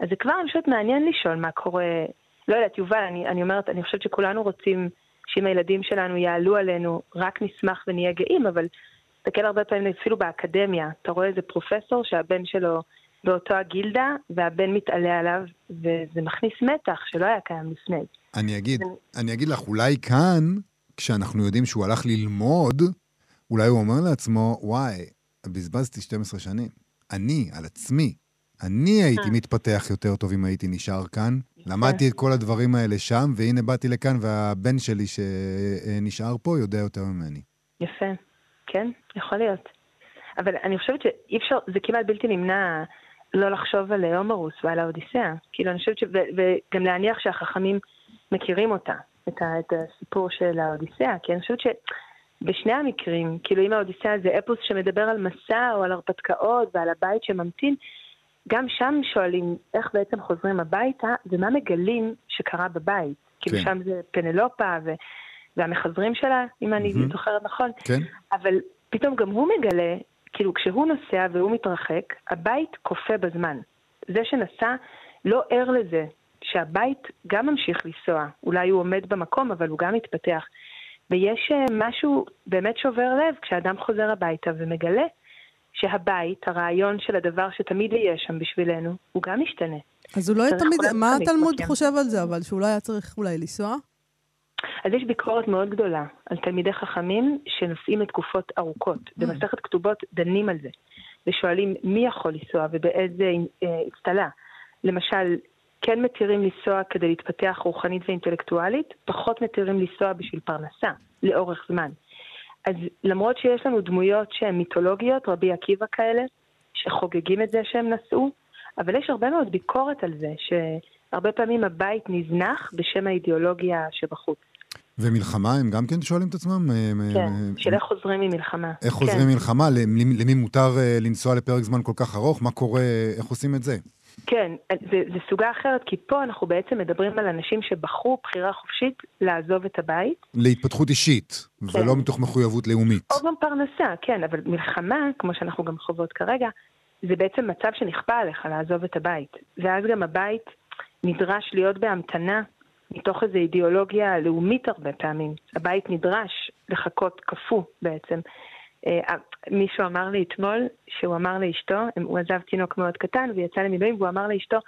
אז זה כבר, אני חושבת, מעניין לשאול מה קורה. לא יודעת, יובל, אני, אני אומרת, אני חושבת שכולנו רוצים שאם הילדים שלנו יעלו עלינו, רק נשמח ונהיה גאים, אבל תסתכל הרבה פעמים, אפילו באקדמיה, אתה רואה איזה פרופסור שהבן שלו באותו הגילדה, והבן מתעלה עליו, וזה מכניס מתח שלא היה קיים לפני. אני אגיד, אני אגיד לך, אולי כאן, כשאנחנו יודעים שהוא הלך ללמוד, אולי הוא אומר לעצמו, וואי, בזבזתי 12 שנים. אני, על עצמי. אני הייתי אה. מתפתח יותר טוב אם הייתי נשאר כאן. למדתי את כל הדברים האלה שם, והנה באתי לכאן, והבן שלי שנשאר פה יודע יותר ממני. יפה, כן, יכול להיות. אבל אני חושבת שאי אפשר, זה כמעט בלתי נמנע לא לחשוב על הומרוס ועל האודיסאה. כאילו, אני חושבת ש... וגם להניח שהחכמים מכירים אותה, את, ה- את הסיפור של האודיסאה, כי אני חושבת שבשני המקרים, כאילו אם האודיסאה זה אפוס שמדבר על מסע או על הרפתקאות ועל הבית שממתין, גם שם שואלים איך בעצם חוזרים הביתה ומה מגלים שקרה בבית. כאילו כן. שם זה פנלופה ו... והמחזרים שלה, אם אני. זוכרת נכון. כן? אבל פתאום גם הוא מגלה, כאילו כשהוא נוסע והוא מתרחק, הבית קופא בזמן. זה שנסע לא ער לזה שהבית גם ממשיך לנסוע. אולי הוא עומד במקום, אבל הוא גם מתפתח. ויש אה, משהו באמת שובר לב כשאדם חוזר הביתה ומגלה שהבית, הרעיון של הדבר שתמיד יהיה שם בשבילנו, הוא גם משתנה. אז אולי צריך תמיד, אולי מה התלמוד. חושב על זה, אבל שאולי היה צריך אולי לנסוע? אז יש ביקורת מאוד גדולה על תלמידי חכמים שנוסעים לתקופות ארוכות. במסכת כתובות דנים על זה, ושואלים מי יכול לנסוע ובאיזה אה, אצטלה. למשל, כן מתירים לנסוע כדי להתפתח רוחנית ואינטלקטואלית, פחות מתירים לנסוע בשביל פרנסה, לאורך זמן. אז למרות שיש לנו דמויות שהן מיתולוגיות, רבי עקיבא כאלה, שחוגגים את זה שהם נסעו, אבל יש הרבה מאוד ביקורת על זה, שהרבה פעמים הבית נזנח בשם האידיאולוגיה שבחוץ. ומלחמה, הם גם כן שואלים את עצמם? אה, כן, אה, של איך חוזרים ממלחמה. איך כן. חוזרים מלחמה? למי, למי מותר אה, לנסוע לפרק זמן כל כך ארוך? מה קורה? איך עושים את זה? כן, זה, זה סוגה אחרת, כי פה אנחנו בעצם מדברים על אנשים שבחרו בחירה חופשית לעזוב את הבית, להתפתחות אישית, כן. ולא מתוך מחויבות לאומית. או גם פרנסה, כן, אבל מלחמה, כמו שאנחנו גם חוות כרגע, זה בעצם מצב שנכפה עליך לעזוב את הבית. ואז גם הבית נדרש להיות בהמתנה מתוך איזו אידיאולוגיה לאומית הרבה פעמים. הבית נדרש לחכות קפוא בעצם. אה, מישהו אמר לי אתמול, שהוא אמר לאשתו, הוא עזב תינוק מאוד קטן ויצא למילואים, והוא אמר לאשתו,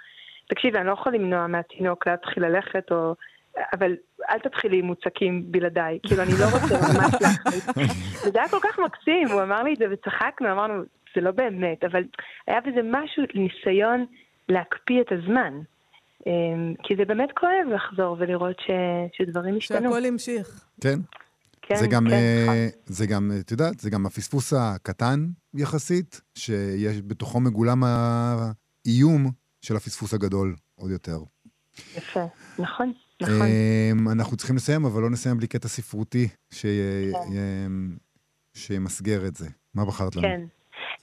תקשיבי, אני לא יכול למנוע מהתינוק להתחיל ללכת, או... אבל אל תתחילי עם מוצקים בלעדיי, כאילו אני לא רוצה ממש להחליט. [LAUGHS] וזה היה כל כך מקסים, הוא אמר לי את זה וצחקנו, אמרנו, זה לא באמת, אבל היה בזה משהו, ניסיון להקפיא את הזמן. אמ, כי זה באמת כואב לחזור ולראות ש... שדברים השתנו. שהכל המשיך. כן? כן, זה גם, כן, אה. זה גם, את יודעת, זה גם הפספוס הקטן יחסית, שיש בתוכו מגולם האיום של הפספוס הגדול עוד יותר. יפה, נכון, נכון. אמ, אנחנו צריכים לסיים, אבל לא נסיים בלי קטע ספרותי ש- אמ, שימסגר את זה. מה בחרת לנו? כן.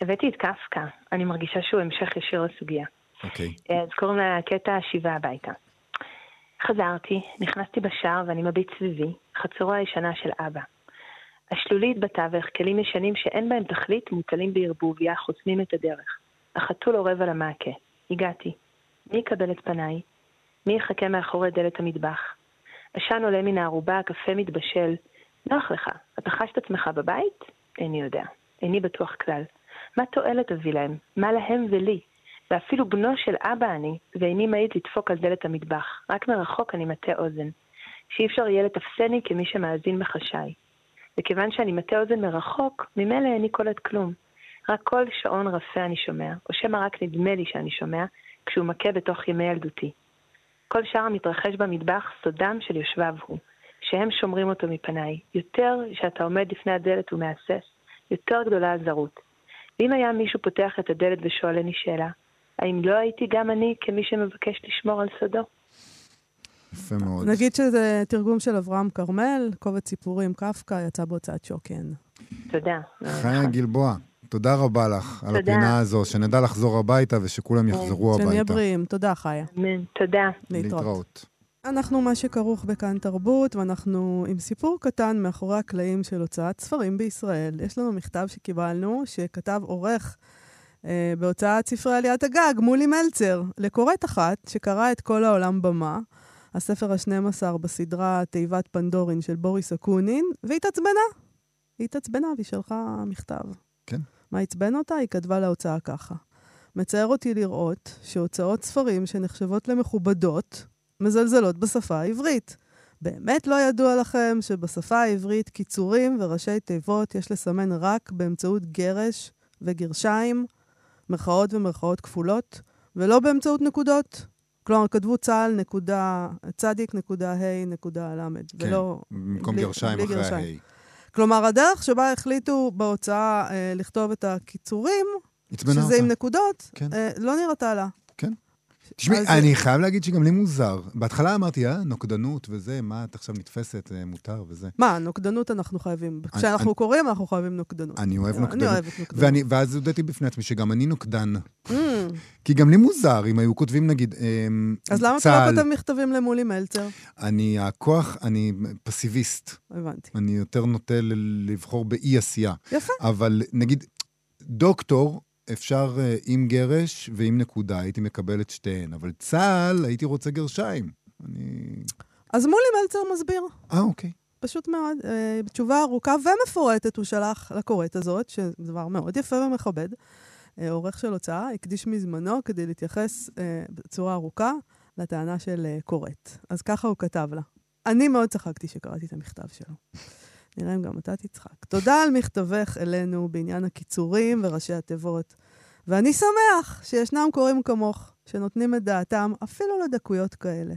הבאתי את קפקא, אני מרגישה שהוא המשך ישיר לסוגיה. אוקיי. אז קוראים לקטע השיבה הביתה. חזרתי, נכנסתי בשער ואני מביט סביבי, חצרו הישנה של אבא. השלולית בתווך, כלים ישנים שאין בהם תכלית, מוטלים בערבוביה, חוסמים את הדרך. החתול אורב על המעקה. הגעתי. מי יקבל את פניי? מי יחכה מאחורי דלת המטבח? עשן עולה מן הערובה, הקפה מתבשל. נוח לך, אתה חש את עצמך בבית? איני יודע. איני בטוח כלל. מה תועלת אביא להם? מה להם ולי? ואפילו בנו של אבא אני, ואיני מעיד לדפוק על דלת המטבח. רק מרחוק אני מטה אוזן. שאי אפשר יהיה לתפסני כמי שמאזין בחשאי. וכיוון שאני מטה אוזן מרחוק, ממילא איני קולט כלום. רק קול שעון רפה אני שומע, או שמא רק נדמה לי שאני שומע, כשהוא מכה בתוך ימי ילדותי. כל שאר המתרחש במטבח סודם של יושביו הוא, שהם שומרים אותו מפניי. יותר שאתה עומד לפני הדלת ומהסס, יותר גדולה הזרות. ואם היה מישהו פותח את הדלת ושואלני שאלה, האם לא הייתי גם אני כמי שמבקש לשמור על סודו? יפה מאוד. נגיד שזה תרגום של אברהם כרמל, קובץ סיפורים קפקא, יצא בהוצאת שוקן. תודה. חיה גלבוע, תודה רבה לך על תודה. הפינה הזו, שנדע לחזור הביתה ושכולם יחזרו שנהיה הביתה. בריאים. תודה, חיה. אמן. תודה. להתראות. להתראות. אנחנו מה שכרוך בכאן תרבות, ואנחנו עם סיפור קטן מאחורי הקלעים של הוצאת ספרים בישראל. יש לנו מכתב שקיבלנו, שכתב עורך בהוצאת ספרי עליית הגג, מולי מלצר, לקוראת אחת שקראה את כל העולם במה, הספר ה-12 בסדרה תיבת פנדורין של בוריס אקונין, והתעצבנה. היא התעצבנה והיא שלחה מכתב. כן. מה עצבן אותה? היא כתבה להוצאה ככה. מצער אותי לראות שהוצאות ספרים שנחשבות למכובדות, מזלזלות בשפה העברית. באמת לא ידוע לכם שבשפה העברית קיצורים וראשי תיבות יש לסמן רק באמצעות גרש וגרשיים, מירכאות ומרכאות כפולות, ולא באמצעות נקודות. כלומר, כתבו צה"ל נקודה, צדיק נקודה ה' נקודה ל', כן, ולא... במקום בלי- גרשיים בלי אחרי גרשיים. ההי. כלומר, הדרך שבה החליטו בהוצאה אה, לכתוב את הקיצורים, שזה אותה. עם נקודות, כן. אה, לא נראתה לה. תשמעי, אני חייב להגיד שגם לי מוזר. בהתחלה אמרתי, אה, נוקדנות וזה, מה את עכשיו נתפסת, אה, מותר וזה. מה, נוקדנות אנחנו חייבים. כשאנחנו קוראים, אנחנו חייבים נוקדנות. אני אוהב אני נוקדנות. אוהבת נוקדנות. ואני, ואז הודיתי בפני עצמי שגם אני נוקדן. Mm, כי גם לי מוזר אם היו כותבים, נגיד, אמ, אז למה אתה לא צה"ל, כותב מכתבים למולי מלצר? אני הכוח, אני פסיביסט. הבנתי. אני יותר נוטה לבחור באי עשייה. יפה. אבל נגיד, דוקטור, אפשר אה, עם גרש ועם נקודה, הייתי מקבל את שתיהן. אבל צה"ל, הייתי רוצה גרשיים. אני... אז מולי מלצר מסביר. אה, אוקיי. פשוט מאוד. אה, תשובה ארוכה ומפורטת הוא שלח לקוראת הזאת, שזה דבר מאוד יפה ומכבד. אה, עורך של הוצאה הקדיש מזמנו כדי להתייחס בצורה ארוכה לטענה של קוראת. אז ככה הוא כתב לה. אני מאוד צחקתי שקראתי את המכתב שלו. נראה אם גם אתה תצחק. תודה על מכתבך אלינו בעניין הקיצורים וראשי התיבות. ואני שמח שישנם קוראים כמוך, שנותנים את דעתם אפילו לדקויות כאלה.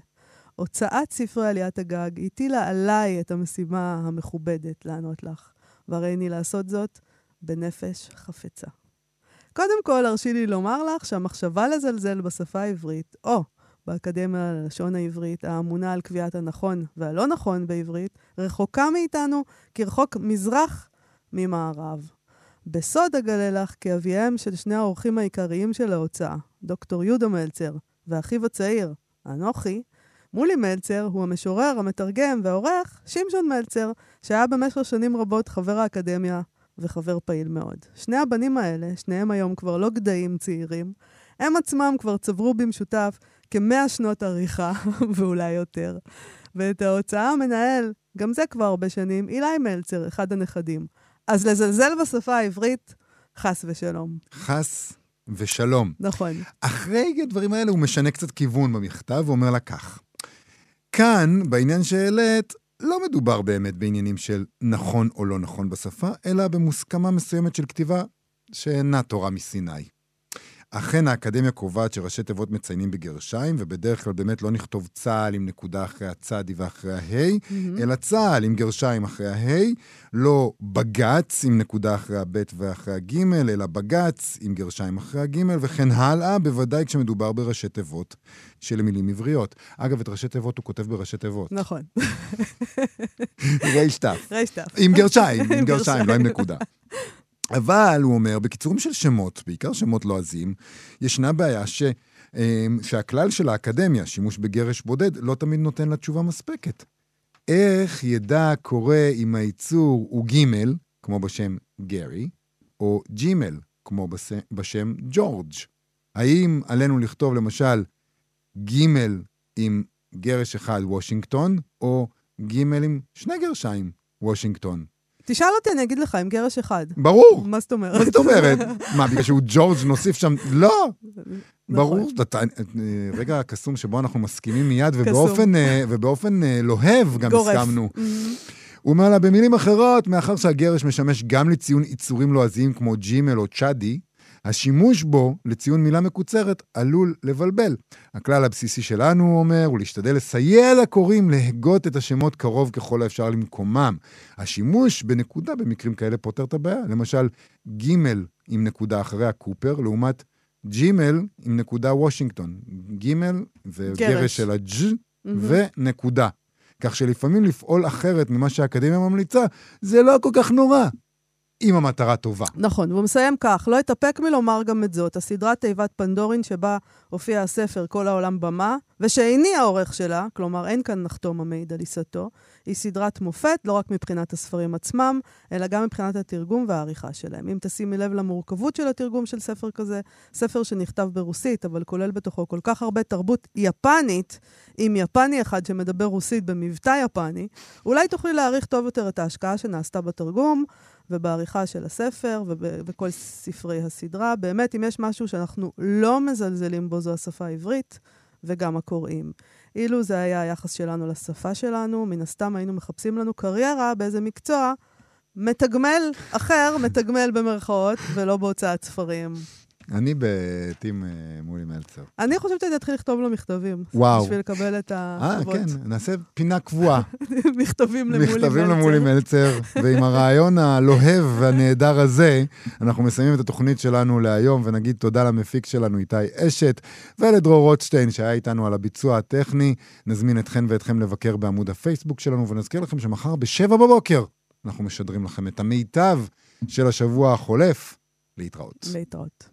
הוצאת ספרי עליית הגג הטילה עליי את המשימה המכובדת לענות לך, והריני לעשות זאת בנפש חפצה. קודם כל, הרשי לי לומר לך שהמחשבה לזלזל בשפה העברית, או באקדמיה ללשון העברית, האמונה על קביעת הנכון והלא נכון בעברית, רחוקה מאיתנו כרחוק מזרח ממערב. בסוד אגלה לך כי אביהם של שני האורחים העיקריים של ההוצאה, דוקטור יהודה מלצר ואחיו הצעיר, אנוכי, מולי מלצר הוא המשורר, המתרגם והעורך שמשון מלצר, שהיה במשך שנים רבות חבר האקדמיה וחבר פעיל מאוד. שני הבנים האלה, שניהם היום כבר לא גדיים צעירים, הם עצמם כבר צברו במשותף כמאה שנות עריכה, [LAUGHS] ואולי יותר. ואת ההוצאה מנהל, גם זה כבר הרבה שנים, אילי מלצר, אחד הנכדים. אז לזלזל בשפה העברית, חס ושלום. חס ושלום. נכון. אחרי הדברים האלה הוא משנה קצת כיוון במכתב ואומר לה כך: כאן, בעניין שהעלית, לא מדובר באמת בעניינים של נכון או לא נכון בשפה, אלא במוסכמה מסוימת של כתיבה שאינה תורה מסיני. אכן האקדמיה קובעת שראשי תיבות מציינים בגרשיים, ובדרך כלל באמת לא נכתוב צה"ל עם נקודה אחרי הצדי ואחרי ההי, אלא צה"ל עם גרשיים אחרי ההי, לא בג"ץ עם נקודה אחרי הבית ואחרי הגימל, אלא בג"ץ עם גרשיים אחרי הגימל, וכן הלאה, בוודאי כשמדובר בראשי תיבות של מילים עבריות. אגב, את ראשי תיבות הוא כותב בראשי תיבות. נכון. [LAUGHS] ריישטף. ריישטף. עם גרשיים, עם גרשיים, לא עם. נקודה. אבל, הוא אומר, בקיצורים של שמות, בעיקר שמות לועזיים, ישנה בעיה ש, אמ, שהכלל של האקדמיה, שימוש בגרש בודד, לא תמיד נותן לה תשובה מספקת. איך ידע קורא אם הייצור הוא גימל, כמו בשם גרי, או ג'ימל, כמו בס... בשם ג'ורג'? האם עלינו לכתוב למשל גימל עם גרש אחד וושינגטון, או גימל עם שני גרשיים וושינגטון? תשאל אותי, אני אגיד לך, עם גרש אחד. ברור. מה זאת אומרת? מה זאת אומרת? מה, בגלל שהוא ג'ורג' נוסיף שם? לא. ברור. נכון. אתה- אה, רגע הקסום שבו אנחנו מסכימים מיד, קסום. ובאופן, אה, אה, לוהב גם. הסכמנו. Mhm. הוא אומר לה, במילים אחרות, מאחר שהגרש משמש גם לציון יצורים לועזיים כמו ג'ימל או צ'אדי, השימוש בו לציון מילה מקוצרת עלול לבלבל. הכלל הבסיסי שלנו, הוא אומר, הוא להשתדל לסייע לקוראים להגות את השמות קרוב ככל האפשר למקומם. השימוש בנקודה במקרים כאלה פותר את הבעיה. למשל, ג' עם נקודה אחרי הקופר, לעומת ג'ימל עם נקודה וושינגטון. ג' זה גרש. של הג' ונקודה. כך שלפעמים לפעול אחרת ממה שהאקדמיה ממליצה, זה לא כל כך נורא, אם המטרה טובה. נכון, והוא מסיים כך, לא אתאפק מלומר גם את זאת, הסדרת תיבת פנדורין שבה הופיע הספר כל העולם במה, ושאיני העורך שלה, כלומר אין כאן נחתום המעיד על עיסתו, היא סדרת מופת, לא רק מבחינת הספרים עצמם, אלא גם מבחינת התרגום והעריכה שלהם. אם תשימי לב למורכבות של התרגום של ספר כזה, ספר שנכתב ברוסית, אבל כולל בתוכו כל כך הרבה תרבות יפנית, עם יפני אחד שמדבר רוסית במבטא יפני, אולי תוכלי להעריך טוב יותר את ההשקעה שנעשתה בתרגום, ובעריכה של הספר ובכל ספרי הסדרה. באמת, אם יש משהו שאנחנו לא מזלזלים בו, זו השפה העברית וגם הקוראים. אילו זה היה היחס שלנו לשפה שלנו, מן הסתם היינו מחפשים לנו קריירה באיזה מקצוע מתגמל אחר, מתגמל במרכאות, ולא בהוצאת ספרים. אני בטים אה, מולי מלצר. אני חושבת שאני אתחיל לכתוב לו מכתבים. וואו. בשביל לקבל את אה, התשובות. כן, נעשה פינה קבועה. [LAUGHS] מכתבים למולי מלצר. מכתבים למולי מלצר, ועם הרעיון הלוהב והנהדר הזה, אנחנו מסיימים את התוכנית שלנו להיום, ונגיד תודה למפיק שלנו איתי אשת, ולדרור רוטשטיין שהיה איתנו על הביצוע הטכני. נזמין אתכן ואתכם לבקר בעמוד הפייסבוק שלנו, ונזכיר לכם שמחר בשבע בבוקר אנחנו משדרים לכם את המיטב של השבוע החולף. להתראות. להתראות.